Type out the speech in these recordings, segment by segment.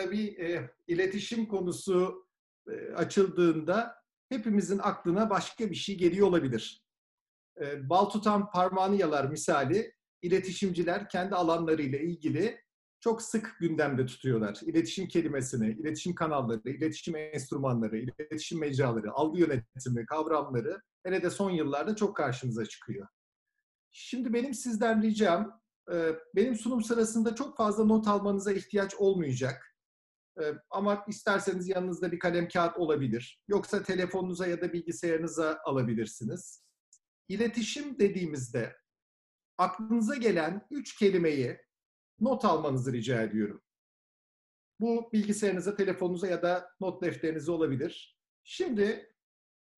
tabii e, iletişim konusu e, açıldığında hepimizin aklına başka bir şey geliyor olabilir. E, bal tutan parmağını yalar misali iletişimciler kendi alanlarıyla ilgili çok sık gündemde tutuyorlar. İletişim kelimesini, iletişim kanalları, iletişim enstrümanları, iletişim mecraları, algı yönetimi, kavramları hele de son yıllarda çok karşımıza çıkıyor. Şimdi benim sizden ricam, e, benim sunum sırasında çok fazla not almanıza ihtiyaç olmayacak. E, ama isterseniz yanınızda bir kalem kağıt olabilir. Yoksa telefonunuza ya da bilgisayarınıza alabilirsiniz. İletişim dediğimizde aklınıza gelen üç kelimeyi not almanızı rica ediyorum. Bu bilgisayarınıza, telefonunuza ya da not defterinize olabilir. Şimdi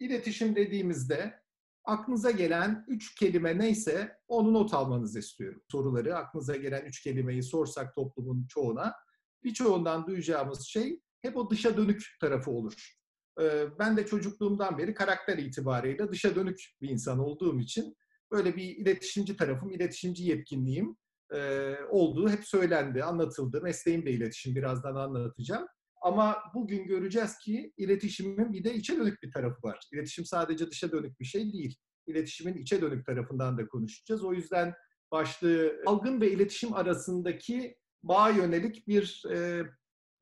iletişim dediğimizde aklınıza gelen üç kelime neyse onu not almanızı istiyorum. Soruları aklınıza gelen üç kelimeyi sorsak toplumun çoğuna birçoğundan duyacağımız şey hep o dışa dönük tarafı olur. Ee, ben de çocukluğumdan beri karakter itibariyle dışa dönük bir insan olduğum için böyle bir iletişimci tarafım, iletişimci yetkinliğim e, olduğu hep söylendi, anlatıldı. Mesleğim de iletişim, birazdan anlatacağım. Ama bugün göreceğiz ki iletişimin bir de içe dönük bir tarafı var. İletişim sadece dışa dönük bir şey değil. İletişimin içe dönük tarafından da konuşacağız. O yüzden başlığı algın ve iletişim arasındaki bağ yönelik bir e,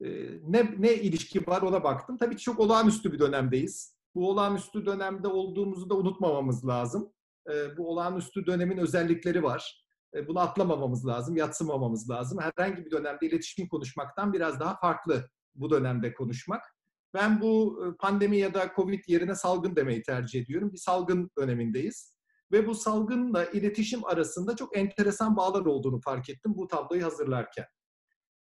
e, ne, ne ilişki var ona baktım. Tabii ki çok olağanüstü bir dönemdeyiz. Bu olağanüstü dönemde olduğumuzu da unutmamamız lazım. E, bu olağanüstü dönemin özellikleri var. E, bunu atlamamamız lazım, yatsımamamız lazım. Herhangi bir dönemde iletişim konuşmaktan biraz daha farklı bu dönemde konuşmak. Ben bu e, pandemi ya da Covid yerine salgın demeyi tercih ediyorum. Bir salgın dönemindeyiz. Ve bu salgınla iletişim arasında çok enteresan bağlar olduğunu fark ettim bu tabloyu hazırlarken.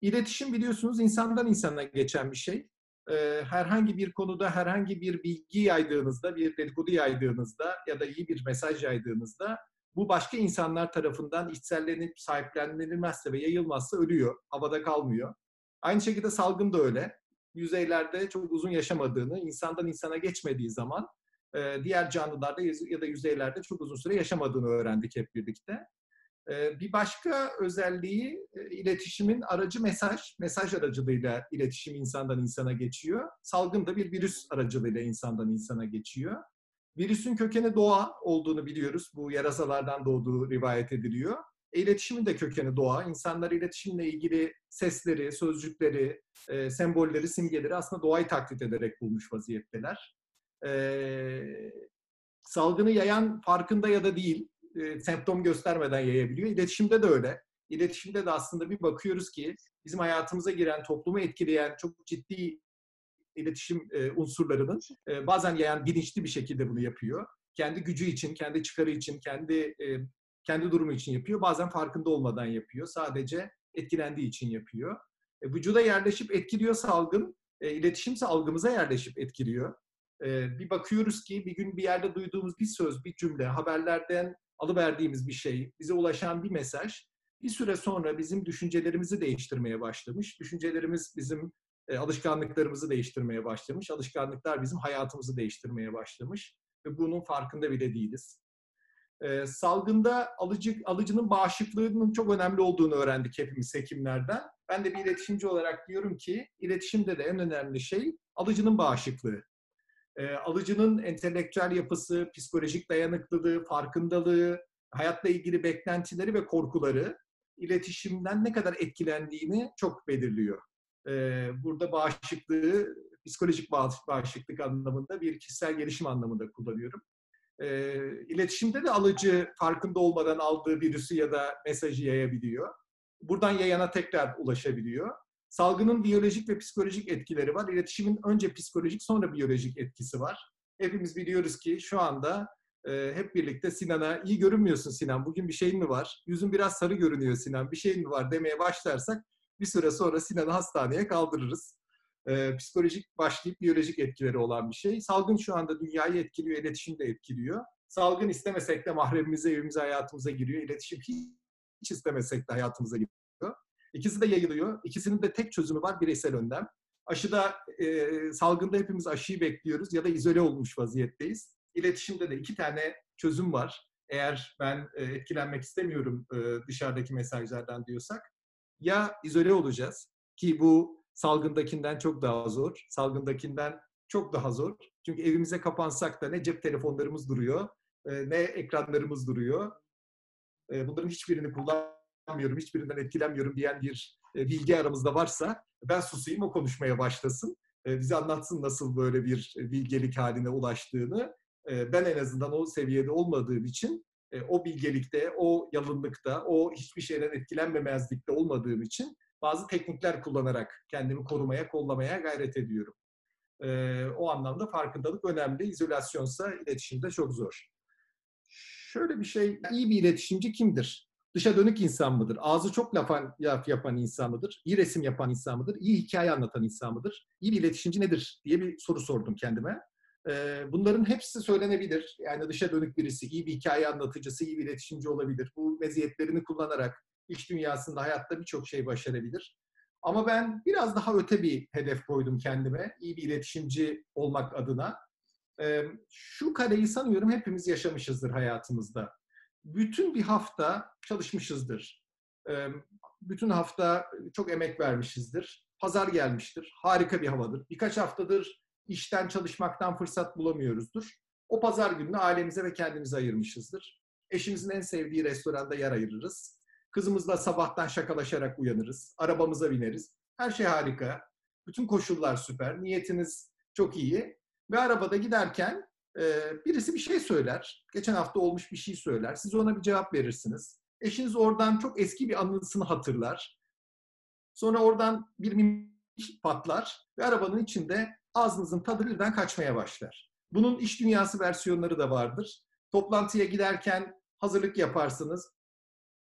İletişim biliyorsunuz insandan insana geçen bir şey. Ee, herhangi bir konuda herhangi bir bilgi yaydığınızda, bir dedikodu yaydığınızda ya da iyi bir mesaj yaydığınızda bu başka insanlar tarafından içsellenip sahiplenilmezse ve yayılmazsa ölüyor, havada kalmıyor. Aynı şekilde salgın da öyle. Yüzeylerde çok uzun yaşamadığını, insandan insana geçmediği zaman e, diğer canlılarda ya da yüzeylerde çok uzun süre yaşamadığını öğrendik hep birlikte. E, bir başka özelliği e, iletişimin aracı mesaj. Mesaj aracılığıyla iletişim insandan insana geçiyor. Salgın da bir virüs aracılığıyla insandan insana geçiyor. Virüsün kökeni doğa olduğunu biliyoruz. Bu yarasalardan doğduğu rivayet ediliyor. İletişimin de kökeni doğa. İnsanlar iletişimle ilgili sesleri, sözcükleri, e, sembolleri, simgeleri aslında doğayı taklit ederek bulmuş vaziyetteler. E, salgını yayan farkında ya da değil, e, semptom göstermeden yayabiliyor. İletişimde de öyle. İletişimde de aslında bir bakıyoruz ki bizim hayatımıza giren, toplumu etkileyen çok ciddi iletişim e, unsurlarının e, bazen yayan bilinçli bir şekilde bunu yapıyor. Kendi gücü için, kendi çıkarı için, kendi e, kendi durumu için yapıyor. Bazen farkında olmadan yapıyor. Sadece etkilendiği için yapıyor. E, vücuda yerleşip etkiliyor salgın. E, iletişimse algımıza yerleşip etkiliyor. E, bir bakıyoruz ki bir gün bir yerde duyduğumuz bir söz, bir cümle, haberlerden alıverdiğimiz bir şey, bize ulaşan bir mesaj bir süre sonra bizim düşüncelerimizi değiştirmeye başlamış. Düşüncelerimiz bizim e, alışkanlıklarımızı değiştirmeye başlamış. Alışkanlıklar bizim hayatımızı değiştirmeye başlamış ve bunun farkında bile değiliz. E, salgında alıcı, alıcının bağışıklığının çok önemli olduğunu öğrendik hepimiz hekimlerden. Ben de bir iletişimci olarak diyorum ki iletişimde de en önemli şey alıcının bağışıklığı. E, alıcının entelektüel yapısı, psikolojik dayanıklılığı, farkındalığı, hayatla ilgili beklentileri ve korkuları iletişimden ne kadar etkilendiğini çok belirliyor e, burada bağışıklığı psikolojik bağışıklık anlamında bir kişisel gelişim anlamında kullanıyorum. E, iletişimde de alıcı farkında olmadan aldığı virüsü ya da mesajı yayabiliyor. Buradan yayana tekrar ulaşabiliyor. Salgının biyolojik ve psikolojik etkileri var. İletişimin önce psikolojik sonra biyolojik etkisi var. Hepimiz biliyoruz ki şu anda e, hep birlikte Sinan'a iyi görünmüyorsun Sinan bugün bir şeyin mi var? Yüzün biraz sarı görünüyor Sinan bir şeyin mi var demeye başlarsak bir süre sonra Sinan'ı hastaneye kaldırırız. Ee, psikolojik başlayıp biyolojik etkileri olan bir şey. Salgın şu anda dünyayı etkiliyor, iletişim de etkiliyor. Salgın istemesek de mahremimize, evimize, hayatımıza giriyor. İletişim hiç istemesek de hayatımıza giriyor. İkisi de yayılıyor. İkisinin de tek çözümü var, bireysel önlem. Aşıda, e, salgında hepimiz aşıyı bekliyoruz ya da izole olmuş vaziyetteyiz. İletişimde de iki tane çözüm var. Eğer ben e, etkilenmek istemiyorum e, dışarıdaki mesajlardan diyorsak ya izole olacağız ki bu salgındakinden çok daha zor. Salgındakinden çok daha zor. Çünkü evimize kapansak da ne cep telefonlarımız duruyor, e, ne ekranlarımız duruyor. E, bunların hiçbirini kullanmıyorum, hiçbirinden etkilenmiyorum diyen bir e, bilgi aramızda varsa ben susayım o konuşmaya başlasın. Bize anlatsın nasıl böyle bir bilgelik haline ulaştığını. Ben en azından o seviyede olmadığım için o bilgelikte, o yalınlıkta, o hiçbir şeyden etkilenmemezlikte olmadığım için bazı teknikler kullanarak kendimi korumaya, kollamaya gayret ediyorum. O anlamda farkındalık önemli. İzolasyonsa iletişimde çok zor. Şöyle bir şey, iyi bir iletişimci kimdir? Dışa dönük insan mıdır? Ağzı çok laf yapan insan mıdır? İyi resim yapan insan mıdır? İyi hikaye anlatan insan mıdır? İyi bir iletişimci nedir diye bir soru sordum kendime. Bunların hepsi söylenebilir. Yani dışa dönük birisi, iyi bir hikaye anlatıcısı, iyi bir iletişimci olabilir. Bu meziyetlerini kullanarak iş dünyasında, hayatta birçok şey başarabilir. Ama ben biraz daha öte bir hedef koydum kendime. İyi bir iletişimci olmak adına. Şu kareyi sanıyorum hepimiz yaşamışızdır hayatımızda. Bütün bir hafta çalışmışızdır. Bütün hafta çok emek vermişizdir. Pazar gelmiştir. Harika bir havadır. Birkaç haftadır işten çalışmaktan fırsat bulamıyoruzdur. O pazar gününü ailemize ve kendimize ayırmışızdır. Eşimizin en sevdiği restoranda yer ayırırız. Kızımızla sabahtan şakalaşarak uyanırız. Arabamıza bineriz. Her şey harika. Bütün koşullar süper. Niyetiniz çok iyi. Ve arabada giderken birisi bir şey söyler. Geçen hafta olmuş bir şey söyler. Siz ona bir cevap verirsiniz. Eşiniz oradan çok eski bir anısını hatırlar. Sonra oradan bir mimik patlar ve arabanın içinde ağzınızın tadı birden kaçmaya başlar. Bunun iş dünyası versiyonları da vardır. Toplantıya giderken hazırlık yaparsınız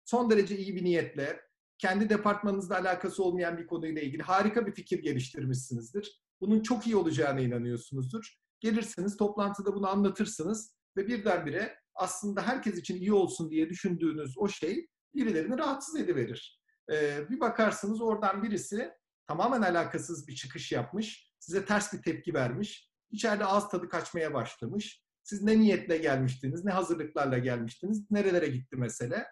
son derece iyi bir niyetle, kendi departmanınızla alakası olmayan bir konuyla ilgili harika bir fikir geliştirmişsinizdir. Bunun çok iyi olacağına inanıyorsunuzdur. Gelirsiniz, toplantıda bunu anlatırsınız ve birdenbire aslında herkes için iyi olsun diye düşündüğünüz o şey birilerini rahatsız ediverir. Ee, bir bakarsınız oradan birisi tamamen alakasız bir çıkış yapmış, size ters bir tepki vermiş, içeride ağız tadı kaçmaya başlamış. Siz ne niyetle gelmiştiniz, ne hazırlıklarla gelmiştiniz, nerelere gitti mesele.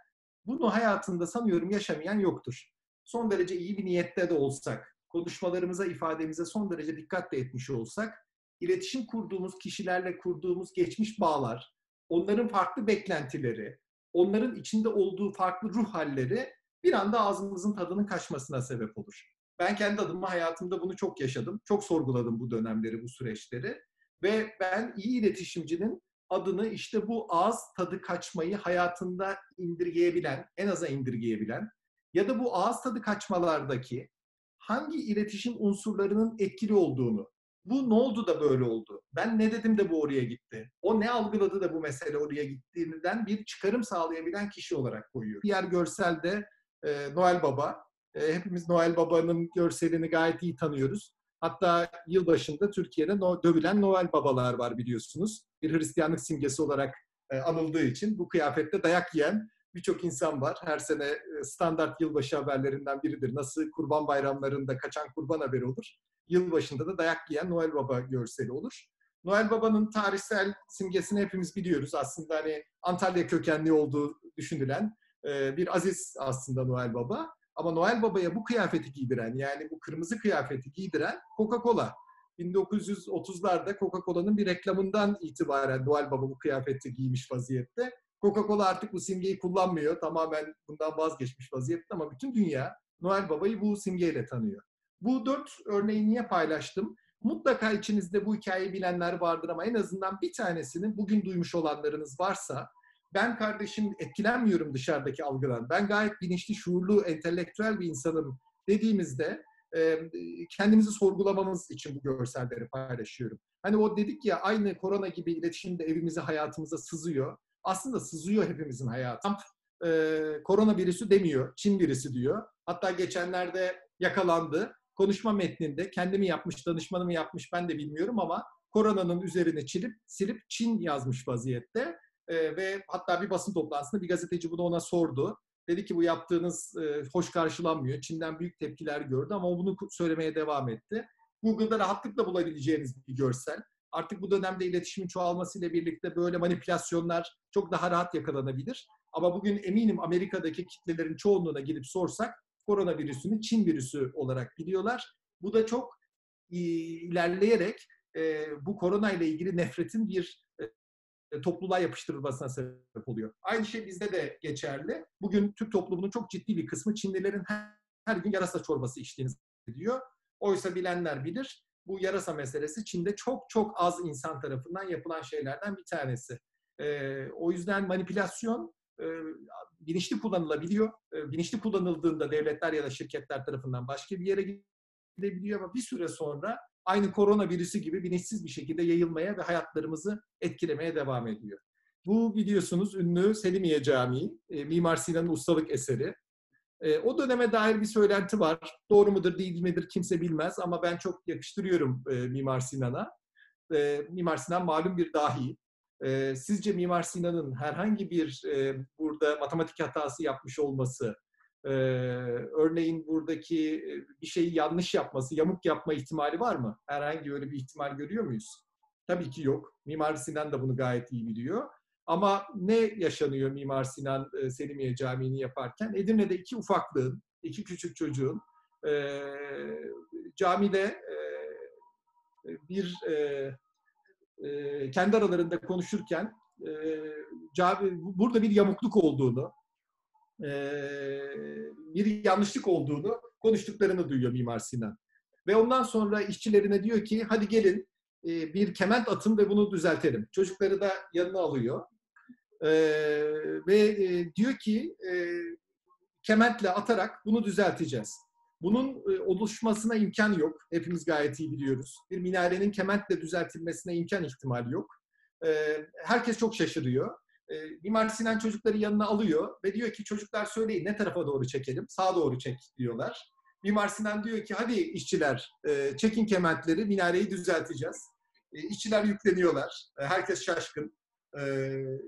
Bunu hayatında sanıyorum yaşamayan yoktur. Son derece iyi bir niyette de olsak, konuşmalarımıza, ifademize son derece dikkat de etmiş olsak, iletişim kurduğumuz kişilerle kurduğumuz geçmiş bağlar, onların farklı beklentileri, onların içinde olduğu farklı ruh halleri bir anda ağzımızın tadının kaçmasına sebep olur. Ben kendi adıma hayatımda bunu çok yaşadım. Çok sorguladım bu dönemleri, bu süreçleri. Ve ben iyi iletişimcinin adını işte bu ağız tadı kaçmayı hayatında indirgeyebilen, en aza indirgeyebilen ya da bu ağız tadı kaçmalardaki hangi iletişim unsurlarının etkili olduğunu, bu ne oldu da böyle oldu, ben ne dedim de bu oraya gitti, o ne algıladı da bu mesele oraya gittiğinden bir çıkarım sağlayabilen kişi olarak koyuyor. Diğer görselde e, Noel Baba, e, hepimiz Noel Baba'nın görselini gayet iyi tanıyoruz. Hatta yılbaşında Türkiye'de no, dövülen Noel babalar var biliyorsunuz. Bir Hristiyanlık simgesi olarak e, anıldığı için bu kıyafette dayak yiyen birçok insan var. Her sene e, standart yılbaşı haberlerinden biridir. Nasıl kurban bayramlarında kaçan kurban haberi olur. Yılbaşında da dayak yiyen Noel Baba görseli olur. Noel Baba'nın tarihsel simgesini hepimiz biliyoruz. Aslında hani Antalya kökenli olduğu düşünülen e, bir aziz aslında Noel Baba. Ama Noel Baba'ya bu kıyafeti giydiren yani bu kırmızı kıyafeti giydiren Coca-Cola. 1930'larda Coca-Cola'nın bir reklamından itibaren Noel Baba bu kıyafeti giymiş vaziyette. Coca-Cola artık bu simgeyi kullanmıyor. Tamamen bundan vazgeçmiş vaziyette ama bütün dünya Noel Baba'yı bu simgeyle tanıyor. Bu dört örneği niye paylaştım? Mutlaka içinizde bu hikayeyi bilenler vardır ama en azından bir tanesini bugün duymuş olanlarınız varsa ben kardeşim etkilenmiyorum dışarıdaki algıdan. Ben gayet bilinçli, şuurlu, entelektüel bir insanım dediğimizde kendimizi sorgulamamız için bu görselleri paylaşıyorum. Hani o dedik ya aynı korona gibi iletişim de evimize, hayatımıza sızıyor. Aslında sızıyor hepimizin hayatı. Trump e, korona virüsü demiyor, Çin virüsü diyor. Hatta geçenlerde yakalandı. Konuşma metninde kendimi yapmış, danışmanımı yapmış ben de bilmiyorum ama koronanın üzerine çilip, silip Çin yazmış vaziyette. E, ve hatta bir basın toplantısında bir gazeteci bunu ona sordu. Dedi ki bu yaptığınız e, hoş karşılanmıyor. Çin'den büyük tepkiler gördü ama o bunu söylemeye devam etti. Google'da rahatlıkla bulabileceğiniz bir görsel. Artık bu dönemde iletişimin çoğalmasıyla birlikte böyle manipülasyonlar çok daha rahat yakalanabilir. Ama bugün eminim Amerika'daki kitlelerin çoğunluğuna gidip sorsak koronavirüsünü Çin virüsü olarak biliyorlar. Bu da çok ilerleyerek e, bu korona ile ilgili nefretin bir e, topluluğa yapıştırılmasına sebep oluyor. Aynı şey bizde de geçerli. Bugün Türk toplumunun çok ciddi bir kısmı Çinlilerin her, gün yarasa çorbası içtiğini diyor. Oysa bilenler bilir bu yarasa meselesi Çin'de çok çok az insan tarafından yapılan şeylerden bir tanesi. E, o yüzden manipülasyon bilinçli kullanılabiliyor. E, bilinçli kullanıldığında devletler ya da şirketler tarafından başka bir yere gidebiliyor ama bir süre sonra aynı korona virüsü gibi bilinçsiz bir şekilde yayılmaya ve hayatlarımızı etkilemeye devam ediyor. Bu biliyorsunuz ünlü Selimiye Camii, e, Mimar Sinan'ın ustalık eseri. E, o döneme dair bir söylenti var. Doğru mudur değil midir kimse bilmez ama ben çok yakıştırıyorum e, Mimar Sinan'a. E, Mimar Sinan malum bir dahi. E, sizce Mimar Sinan'ın herhangi bir e, burada matematik hatası yapmış olması, e, örneğin buradaki bir şeyi yanlış yapması, yamuk yapma ihtimali var mı? Herhangi öyle bir ihtimal görüyor muyuz? Tabii ki yok. Mimar Sinan da bunu gayet iyi biliyor. Ama ne yaşanıyor Mimar Sinan e, Selimiye Camii'ni yaparken? Edirne'de iki ufaklığın, iki küçük çocuğun e, camide e, bir e, e, kendi aralarında konuşurken e, burada bir yamukluk olduğunu, e, bir yanlışlık olduğunu konuştuklarını duyuyor Mimar Sinan. Ve ondan sonra işçilerine diyor ki hadi gelin e, bir kement atın ve bunu düzeltelim. Çocukları da yanına alıyor. E, ve e, diyor ki e, kementle atarak bunu düzelteceğiz. Bunun e, oluşmasına imkan yok. Hepimiz gayet iyi biliyoruz. Bir minarenin kementle düzeltilmesine imkan ihtimali yok. E, herkes çok şaşırıyor. E, Mimar Sinan çocukları yanına alıyor ve diyor ki çocuklar söyleyin ne tarafa doğru çekelim? Sağa doğru çek diyorlar. Mimar Sinan diyor ki hadi işçiler çekin kementleri minareyi düzelteceğiz. İşçiler yükleniyorlar. Herkes şaşkın.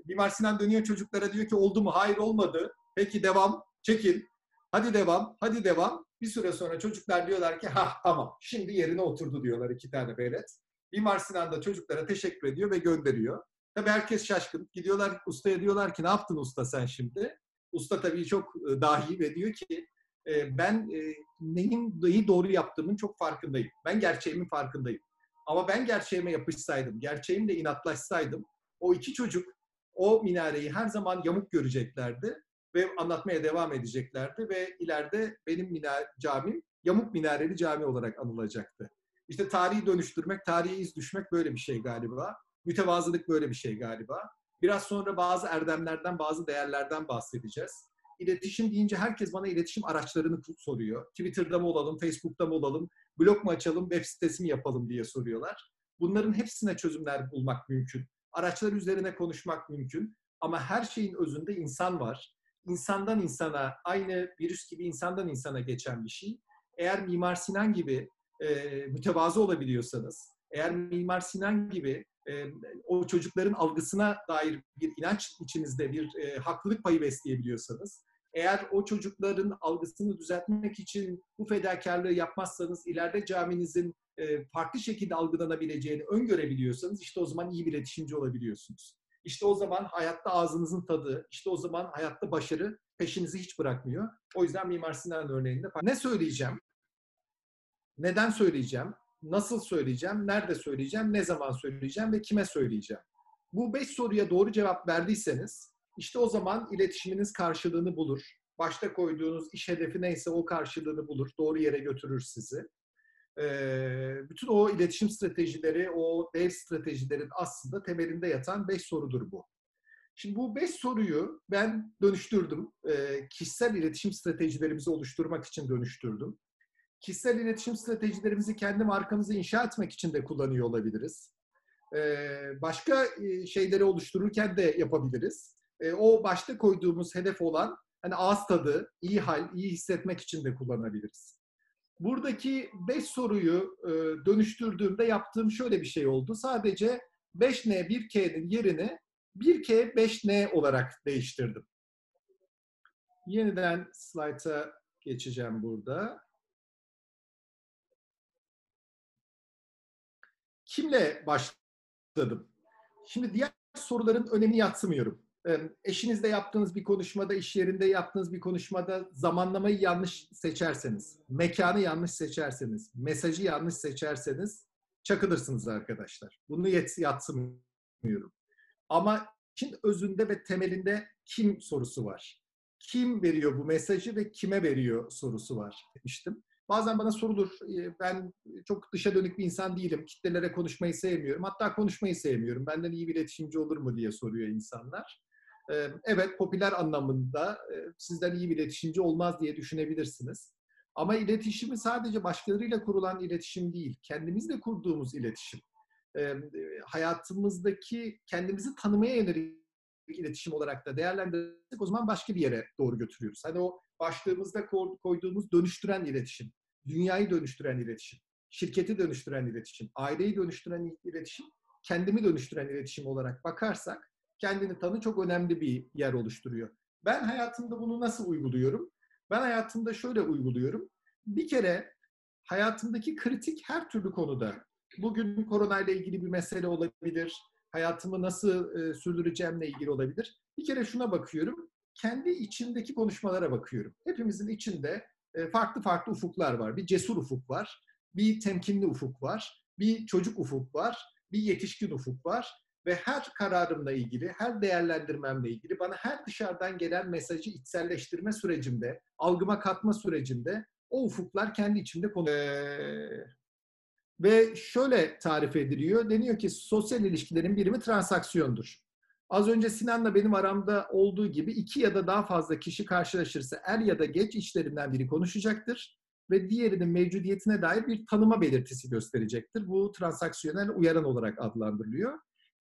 Mimar Sinan dönüyor çocuklara diyor ki oldu mu? Hayır olmadı. Peki devam. Çekin. Hadi devam. Hadi devam. Bir süre sonra çocuklar diyorlar ki ha tamam şimdi yerine oturdu diyorlar iki tane velet. Mimar Sinan da çocuklara teşekkür ediyor ve gönderiyor. Tabii herkes şaşkın. Gidiyorlar ustaya diyorlar ki ne yaptın usta sen şimdi? Usta tabii çok e, dahi ve diyor ki e, ben e, neyin neyi doğru yaptığımın çok farkındayım. Ben gerçeğimin farkındayım. Ama ben gerçeğime yapışsaydım, gerçeğimle inatlaşsaydım o iki çocuk o minareyi her zaman yamuk göreceklerdi ve anlatmaya devam edeceklerdi ve ileride benim minare, camim yamuk minareli cami olarak anılacaktı. İşte tarihi dönüştürmek, tarihi iz düşmek böyle bir şey galiba. Mütevazılık böyle bir şey galiba. Biraz sonra bazı erdemlerden, bazı değerlerden bahsedeceğiz. İletişim deyince herkes bana iletişim araçlarını soruyor. Twitter'da mı olalım, Facebook'ta mı olalım, blog mu açalım, web sitesi mi yapalım diye soruyorlar. Bunların hepsine çözümler bulmak mümkün. Araçlar üzerine konuşmak mümkün. Ama her şeyin özünde insan var. İnsandan insana, aynı virüs gibi insandan insana geçen bir şey. Eğer Mimar Sinan gibi e, mütevazı olabiliyorsanız, eğer Mimar Sinan gibi e, o çocukların algısına dair bir inanç içinizde bir e, haklılık payı besleyebiliyorsanız, eğer o çocukların algısını düzeltmek için bu fedakarlığı yapmazsanız ileride caminizin e, farklı şekilde algılanabileceğini öngörebiliyorsanız işte o zaman iyi bir iletişimci olabiliyorsunuz. İşte o zaman hayatta ağzınızın tadı, işte o zaman hayatta başarı peşinizi hiç bırakmıyor. O yüzden Mimar Sinan örneğinde ne söyleyeceğim? Neden söyleyeceğim? nasıl söyleyeceğim, nerede söyleyeceğim, ne zaman söyleyeceğim ve kime söyleyeceğim. Bu beş soruya doğru cevap verdiyseniz işte o zaman iletişiminiz karşılığını bulur. Başta koyduğunuz iş hedefi neyse o karşılığını bulur. Doğru yere götürür sizi. Bütün o iletişim stratejileri, o dev stratejilerin aslında temelinde yatan beş sorudur bu. Şimdi bu beş soruyu ben dönüştürdüm. Kişisel iletişim stratejilerimizi oluşturmak için dönüştürdüm kişisel iletişim stratejilerimizi kendi markamızı inşa etmek için de kullanıyor olabiliriz. Başka şeyleri oluştururken de yapabiliriz. O başta koyduğumuz hedef olan hani ağız tadı, iyi hal, iyi hissetmek için de kullanabiliriz. Buradaki beş soruyu e, dönüştürdüğümde yaptığım şöyle bir şey oldu. Sadece 5N 1K'nin yerini 1K 5N olarak değiştirdim. Yeniden slayta geçeceğim burada. kimle başladım? Şimdi diğer soruların önemini yatsımıyorum. Eşinizle yaptığınız bir konuşmada, iş yerinde yaptığınız bir konuşmada zamanlamayı yanlış seçerseniz, mekanı yanlış seçerseniz, mesajı yanlış seçerseniz çakılırsınız arkadaşlar. Bunu yatsımıyorum. Ama işin özünde ve temelinde kim sorusu var. Kim veriyor bu mesajı ve kime veriyor sorusu var demiştim. Bazen bana sorulur, ben çok dışa dönük bir insan değilim, kitlelere konuşmayı sevmiyorum, hatta konuşmayı sevmiyorum, benden iyi bir iletişimci olur mu diye soruyor insanlar. Evet, popüler anlamında sizden iyi bir iletişimci olmaz diye düşünebilirsiniz. Ama iletişimi sadece başkalarıyla kurulan iletişim değil, kendimizle kurduğumuz iletişim. Hayatımızdaki kendimizi tanımaya yönelik iletişim olarak da değerlendirirsek o zaman başka bir yere doğru götürüyoruz. Hani o başlığımızda koyduğumuz dönüştüren iletişim, dünyayı dönüştüren iletişim, şirketi dönüştüren iletişim, aileyi dönüştüren iletişim, kendimi dönüştüren iletişim olarak bakarsak kendini tanı çok önemli bir yer oluşturuyor. Ben hayatımda bunu nasıl uyguluyorum? Ben hayatımda şöyle uyguluyorum. Bir kere hayatımdaki kritik her türlü konuda, bugün koronayla ilgili bir mesele olabilir, hayatımı nasıl e, sürdüreceğimle ilgili olabilir. Bir kere şuna bakıyorum, kendi içindeki konuşmalara bakıyorum. Hepimizin içinde e, farklı farklı ufuklar var. Bir cesur ufuk var, bir temkinli ufuk var, bir çocuk ufuk var, bir yetişkin ufuk var ve her kararımla ilgili, her değerlendirmemle ilgili bana her dışarıdan gelen mesajı içselleştirme sürecimde, algıma katma sürecinde o ufuklar kendi içimde konu. Ee, ve şöyle tarif ediliyor. Deniyor ki sosyal ilişkilerin birimi transaksiyondur. Az önce Sinan'la benim aramda olduğu gibi iki ya da daha fazla kişi karşılaşırsa er ya da geç içlerinden biri konuşacaktır ve diğerinin mevcudiyetine dair bir tanıma belirtisi gösterecektir. Bu transaksiyonel uyaran olarak adlandırılıyor.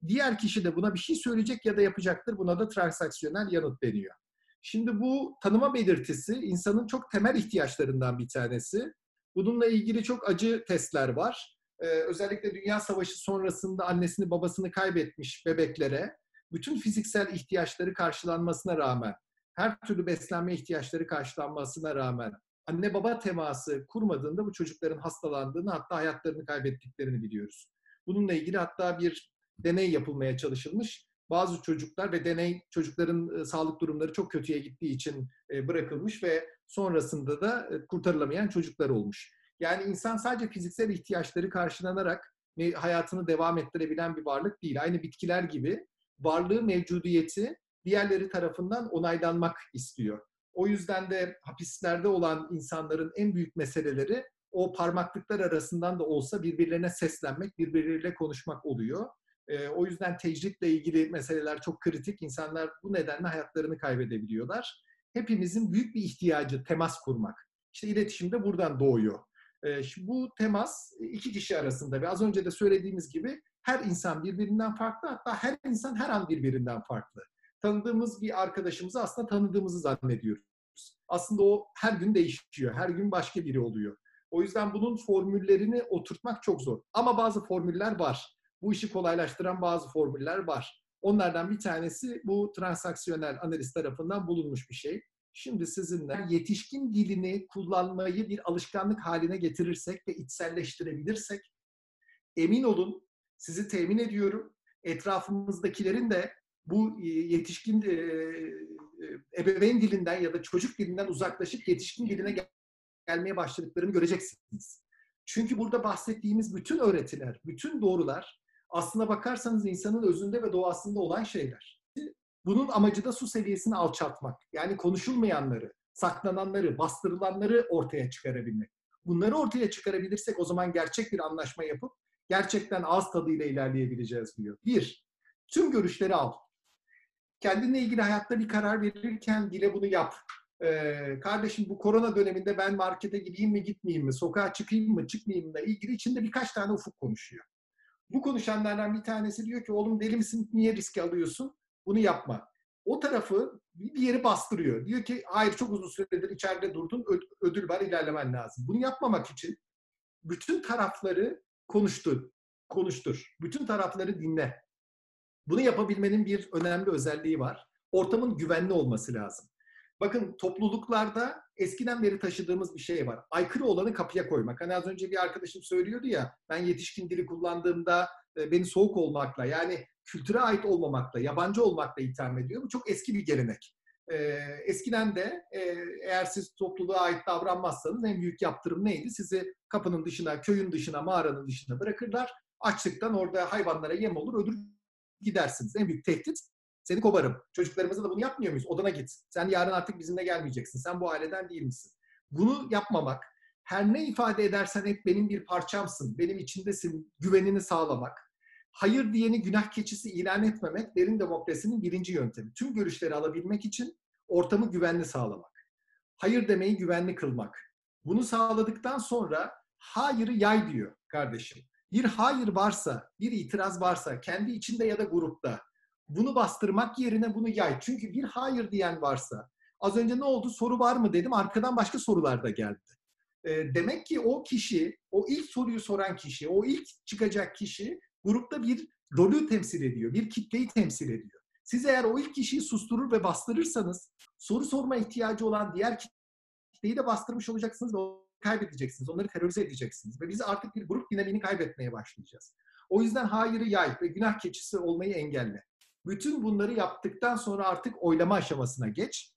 Diğer kişi de buna bir şey söyleyecek ya da yapacaktır. Buna da transaksiyonel yanıt deniyor. Şimdi bu tanıma belirtisi insanın çok temel ihtiyaçlarından bir tanesi. Bununla ilgili çok acı testler var. Ee, özellikle Dünya Savaşı sonrasında annesini babasını kaybetmiş bebeklere bütün fiziksel ihtiyaçları karşılanmasına rağmen, her türlü beslenme ihtiyaçları karşılanmasına rağmen anne baba teması kurmadığında bu çocukların hastalandığını hatta hayatlarını kaybettiklerini biliyoruz. Bununla ilgili hatta bir deney yapılmaya çalışılmış. Bazı çocuklar ve deney çocukların e, sağlık durumları çok kötüye gittiği için e, bırakılmış ve sonrasında da e, kurtarılamayan çocuklar olmuş. Yani insan sadece fiziksel ihtiyaçları karşılanarak hayatını devam ettirebilen bir varlık değil. Aynı bitkiler gibi varlığı mevcudiyeti diğerleri tarafından onaylanmak istiyor. O yüzden de hapislerde olan insanların en büyük meseleleri o parmaklıklar arasından da olsa birbirlerine seslenmek, birbirleriyle konuşmak oluyor. E, o yüzden tecritle ilgili meseleler çok kritik. İnsanlar bu nedenle hayatlarını kaybedebiliyorlar. Hepimizin büyük bir ihtiyacı temas kurmak. İşte iletişim de buradan doğuyor. E, bu temas iki kişi arasında ve az önce de söylediğimiz gibi her insan birbirinden farklı hatta her insan her an birbirinden farklı. Tanıdığımız bir arkadaşımızı aslında tanıdığımızı zannediyoruz. Aslında o her gün değişiyor. Her gün başka biri oluyor. O yüzden bunun formüllerini oturtmak çok zor. Ama bazı formüller var bu işi kolaylaştıran bazı formüller var. Onlardan bir tanesi bu transaksiyonel analiz tarafından bulunmuş bir şey. Şimdi sizinle yetişkin dilini kullanmayı bir alışkanlık haline getirirsek ve içselleştirebilirsek emin olun sizi temin ediyorum etrafımızdakilerin de bu e, yetişkin e, e, ebeveyn dilinden ya da çocuk dilinden uzaklaşıp yetişkin diline gelmeye başladıklarını göreceksiniz. Çünkü burada bahsettiğimiz bütün öğretiler, bütün doğrular aslına bakarsanız insanın özünde ve doğasında olan şeyler. Bunun amacı da su seviyesini alçaltmak. Yani konuşulmayanları, saklananları, bastırılanları ortaya çıkarabilmek. Bunları ortaya çıkarabilirsek o zaman gerçek bir anlaşma yapıp gerçekten ağız tadıyla ilerleyebileceğiz diyor. Bir, tüm görüşleri al. Kendinle ilgili hayatta bir karar verirken dile bunu yap. Ee, kardeşim bu korona döneminde ben markete gideyim mi gitmeyeyim mi, sokağa çıkayım mı çıkmayayım mı ilgili içinde birkaç tane ufuk konuşuyor. Bu konuşanlardan bir tanesi diyor ki oğlum deli misin niye riske alıyorsun? Bunu yapma. O tarafı bir yeri bastırıyor. Diyor ki hayır çok uzun süredir içeride durdun ödül var ilerlemen lazım. Bunu yapmamak için bütün tarafları konuştur. Konuştur. Bütün tarafları dinle. Bunu yapabilmenin bir önemli özelliği var. Ortamın güvenli olması lazım. Bakın topluluklarda eskiden beri taşıdığımız bir şey var. Aykırı olanı kapıya koymak. Hani az önce bir arkadaşım söylüyordu ya ben yetişkin dili kullandığımda e, beni soğuk olmakla yani kültüre ait olmamakla, yabancı olmakla itham ediyor. Bu çok eski bir gelenek. Ee, eskiden de e, eğer siz topluluğa ait davranmazsanız en büyük yaptırım neydi? Sizi kapının dışına, köyün dışına, mağaranın dışına bırakırlar. Açlıktan orada hayvanlara yem olur, öldürür gidersiniz. En büyük tehdit seni kovarım. Çocuklarımıza da bunu yapmıyor muyuz? Odana git. Sen yarın artık bizimle gelmeyeceksin. Sen bu aileden değil misin? Bunu yapmamak, her ne ifade edersen hep benim bir parçamsın, benim içindesin, güvenini sağlamak. Hayır diyeni günah keçisi ilan etmemek derin demokrasinin birinci yöntemi. Tüm görüşleri alabilmek için ortamı güvenli sağlamak. Hayır demeyi güvenli kılmak. Bunu sağladıktan sonra hayırı yay diyor kardeşim. Bir hayır varsa, bir itiraz varsa kendi içinde ya da grupta bunu bastırmak yerine bunu yay. Çünkü bir hayır diyen varsa az önce ne oldu soru var mı dedim arkadan başka sorular da geldi. E, demek ki o kişi, o ilk soruyu soran kişi, o ilk çıkacak kişi grupta bir rolü temsil ediyor, bir kitleyi temsil ediyor. Siz eğer o ilk kişiyi susturur ve bastırırsanız soru sorma ihtiyacı olan diğer kitleyi de bastırmış olacaksınız ve kaybedeceksiniz. Onları terörize edeceksiniz. Ve biz artık bir grup dinamiğini kaybetmeye başlayacağız. O yüzden hayırı yay ve günah keçisi olmayı engelle. Bütün bunları yaptıktan sonra artık oylama aşamasına geç.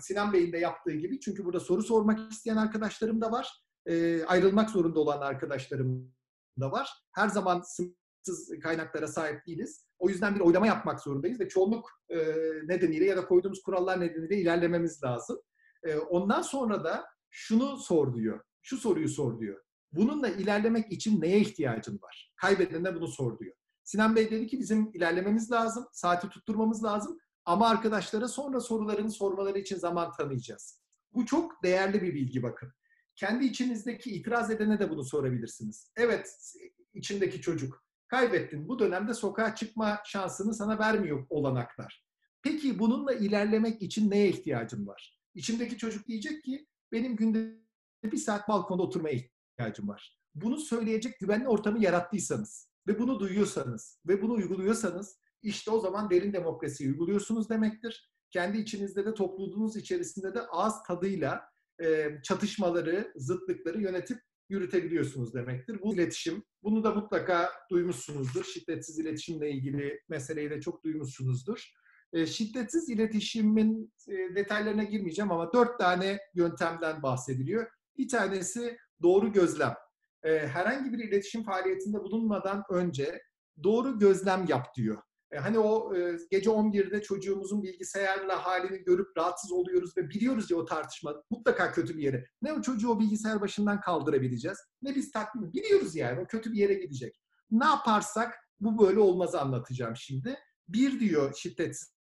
Sinan Bey'in de yaptığı gibi. Çünkü burada soru sormak isteyen arkadaşlarım da var. E, ayrılmak zorunda olan arkadaşlarım da var. Her zaman sınırsız kaynaklara sahip değiliz. O yüzden bir oylama yapmak zorundayız ve çoğunluk e, nedeniyle ya da koyduğumuz kurallar nedeniyle ilerlememiz lazım. E, ondan sonra da şunu sor diyor. Şu soruyu sor diyor. Bununla ilerlemek için neye ihtiyacın var? Kaybedene bunu sor diyor. Sinan Bey dedi ki bizim ilerlememiz lazım, saati tutturmamız lazım ama arkadaşlara sonra sorularını sormaları için zaman tanıyacağız. Bu çok değerli bir bilgi bakın. Kendi içinizdeki itiraz edene de bunu sorabilirsiniz. Evet, içindeki çocuk kaybettin. Bu dönemde sokağa çıkma şansını sana vermiyor olanaklar. Peki bununla ilerlemek için neye ihtiyacın var? İçimdeki çocuk diyecek ki benim günde bir saat balkonda oturmaya ihtiyacım var. Bunu söyleyecek güvenli ortamı yarattıysanız ve bunu duyuyorsanız ve bunu uyguluyorsanız işte o zaman derin demokrasiyi uyguluyorsunuz demektir. Kendi içinizde de topluluğunuz içerisinde de ağız tadıyla e, çatışmaları, zıtlıkları yönetip yürütebiliyorsunuz demektir. Bu iletişim, bunu da mutlaka duymuşsunuzdur. Şiddetsiz iletişimle ilgili meseleyi de çok duymuşsunuzdur. E, şiddetsiz iletişimin e, detaylarına girmeyeceğim ama dört tane yöntemden bahsediliyor. Bir tanesi doğru gözlem. E, herhangi bir iletişim faaliyetinde bulunmadan önce doğru gözlem yap diyor. E, hani o e, gece 11'de çocuğumuzun bilgisayarla halini görüp rahatsız oluyoruz ve biliyoruz ya o tartışma mutlaka kötü bir yere. Ne o çocuğu o bilgisayar başından kaldırabileceğiz ne biz takdim biliyoruz yani o kötü bir yere gidecek. Ne yaparsak bu böyle olmaz anlatacağım şimdi. Bir diyor şiddetsiz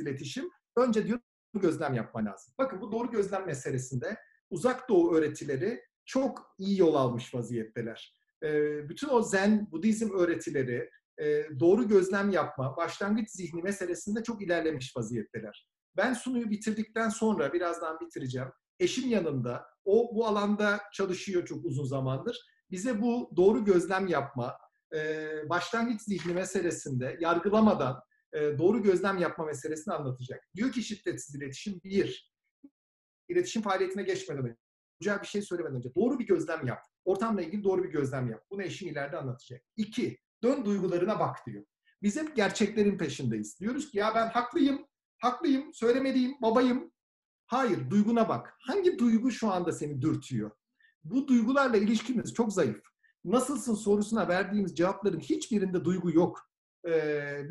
iletişim. Önce diyor gözlem yapman lazım. Bakın bu doğru gözlem meselesinde uzak doğu öğretileri çok iyi yol almış vaziyetteler. E, bütün o Zen, Budizm öğretileri, e, doğru gözlem yapma, başlangıç zihni meselesinde çok ilerlemiş vaziyetteler. Ben sunuyu bitirdikten sonra, birazdan bitireceğim, eşim yanında, o bu alanda çalışıyor çok uzun zamandır. Bize bu doğru gözlem yapma, e, başlangıç zihni meselesinde yargılamadan e, doğru gözlem yapma meselesini anlatacak. Diyor ki şiddetsiz iletişim bir, iletişim faaliyetine geçmeden önce, bir şey söylemeden önce doğru bir gözlem yap. Ortamla ilgili doğru bir gözlem yap. Bunu eşim ileride anlatacak. İki, Dön duygularına bak diyor. Biz hep gerçeklerin peşindeyiz. Diyoruz ki ya ben haklıyım, haklıyım, söylemeliyim, babayım. Hayır, duyguna bak. Hangi duygu şu anda seni dürtüyor? Bu duygularla ilişkimiz çok zayıf. Nasılsın sorusuna verdiğimiz cevapların hiçbirinde duygu yok. Ee,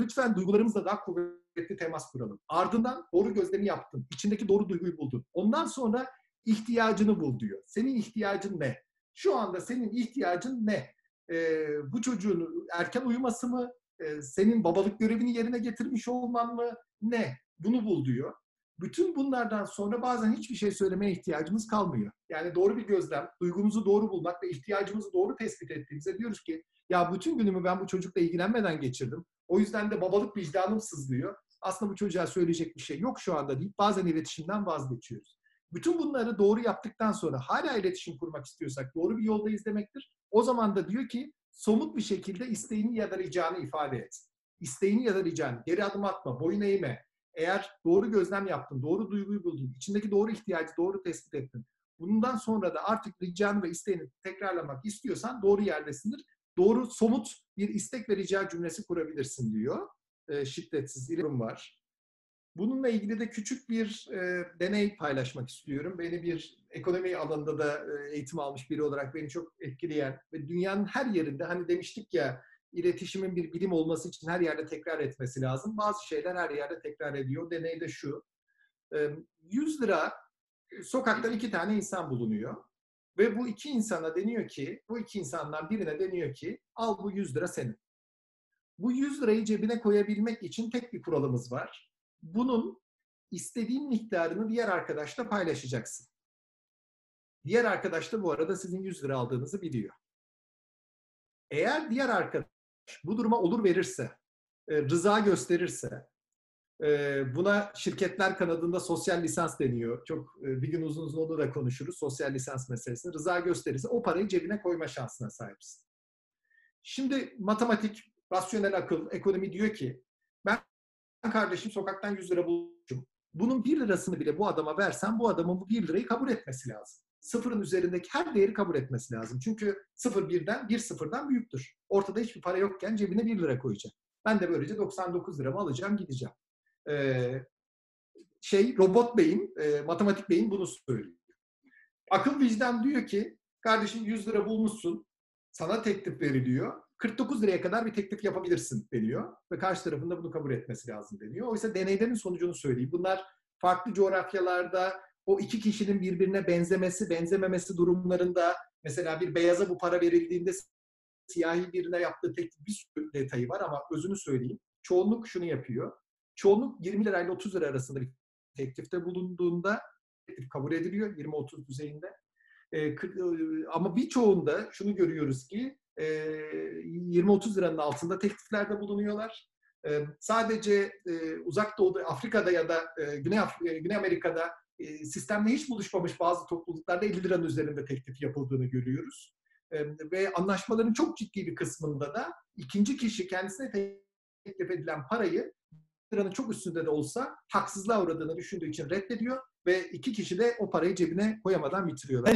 lütfen duygularımızla daha kuvvetli temas kuralım. Ardından doğru gözlemi yaptın. İçindeki doğru duyguyu buldun. Ondan sonra ihtiyacını bul diyor. Senin ihtiyacın ne? Şu anda senin ihtiyacın ne? e, bu çocuğun erken uyuması mı, e, senin babalık görevini yerine getirmiş olman mı, ne? Bunu bul diyor. Bütün bunlardan sonra bazen hiçbir şey söylemeye ihtiyacımız kalmıyor. Yani doğru bir gözlem, duygumuzu doğru bulmak ve ihtiyacımızı doğru tespit ettiğimizde diyoruz ki ya bütün günümü ben bu çocukla ilgilenmeden geçirdim. O yüzden de babalık vicdanım sızlıyor. Aslında bu çocuğa söyleyecek bir şey yok şu anda deyip bazen iletişimden vazgeçiyoruz. Bütün bunları doğru yaptıktan sonra hala iletişim kurmak istiyorsak doğru bir yoldayız demektir. O zaman da diyor ki somut bir şekilde isteğini ya da ricanı ifade et. İsteğini ya da ricanı. Geri adım atma, boyun eğme. Eğer doğru gözlem yaptın, doğru duyguyu buldun, içindeki doğru ihtiyacı doğru tespit ettin. Bundan sonra da artık ricanı ve isteğini tekrarlamak istiyorsan doğru yerdesindir. doğru somut bir istek ve rica cümlesi kurabilirsin diyor. E, şiddetsiz iletişim var. Bununla ilgili de küçük bir e, deney paylaşmak istiyorum. Beni bir ekonomi alanında da e, eğitim almış biri olarak beni çok etkileyen ve dünyanın her yerinde hani demiştik ya iletişimin bir bilim olması için her yerde tekrar etmesi lazım. Bazı şeyler her yerde tekrar ediyor. Deney de şu. E, 100 lira sokaktan iki tane insan bulunuyor. Ve bu iki insana deniyor ki, bu iki insandan birine deniyor ki al bu 100 lira senin. Bu 100 lirayı cebine koyabilmek için tek bir kuralımız var. Bunun istediğin miktarını diğer arkadaşla paylaşacaksın. Diğer arkadaş da bu arada sizin 100 lira aldığınızı biliyor. Eğer diğer arkadaş bu duruma olur verirse, e, rıza gösterirse, e, buna şirketler kanadında sosyal lisans deniyor. Çok e, bir gün uzun uzun onu da konuşuruz. Sosyal lisans meselesini. Rıza gösterirse o parayı cebine koyma şansına sahipsin. Şimdi matematik, rasyonel akıl, ekonomi diyor ki kardeşim sokaktan 100 lira bulmuşum. Bunun 1 lirasını bile bu adama versen bu adamın bu 1 lirayı kabul etmesi lazım. Sıfırın üzerindeki her değeri kabul etmesi lazım. Çünkü sıfır birden, bir sıfırdan büyüktür. Ortada hiçbir para yokken cebine 1 lira koyacak. Ben de böylece 99 liramı alacağım gideceğim. Ee, şey robot beyin, e, matematik beyin bunu söylüyor. Akıl vicdan diyor ki kardeşim 100 lira bulmuşsun, sana teklif veriliyor. 49 liraya kadar bir teklif yapabilirsin deniyor ve karşı tarafında bunu kabul etmesi lazım deniyor. Oysa deneylerin sonucunu söyleyeyim. Bunlar farklı coğrafyalarda o iki kişinin birbirine benzemesi, benzememesi durumlarında mesela bir beyaza bu para verildiğinde siyahi birine yaptığı teklif bir sürü detayı var ama özünü söyleyeyim. Çoğunluk şunu yapıyor. Çoğunluk 20 lirayla 30 lira arasında bir teklifte bulunduğunda teklif kabul ediliyor 20-30 düzeyinde. Ee, ama birçoğunda şunu görüyoruz ki 20-30 liranın altında tekliflerde bulunuyorlar. Sadece uzak doğuda, Afrika'da ya da Güney, Güney Amerika'da sistemle hiç buluşmamış bazı topluluklarda 50 liranın üzerinde teklif yapıldığını görüyoruz. Ve anlaşmaların çok ciddi bir kısmında da ikinci kişi kendisine teklif edilen parayı liranın çok üstünde de olsa haksızlığa uğradığını düşündüğü için reddediyor ve iki kişi de o parayı cebine koyamadan bitiriyorlar.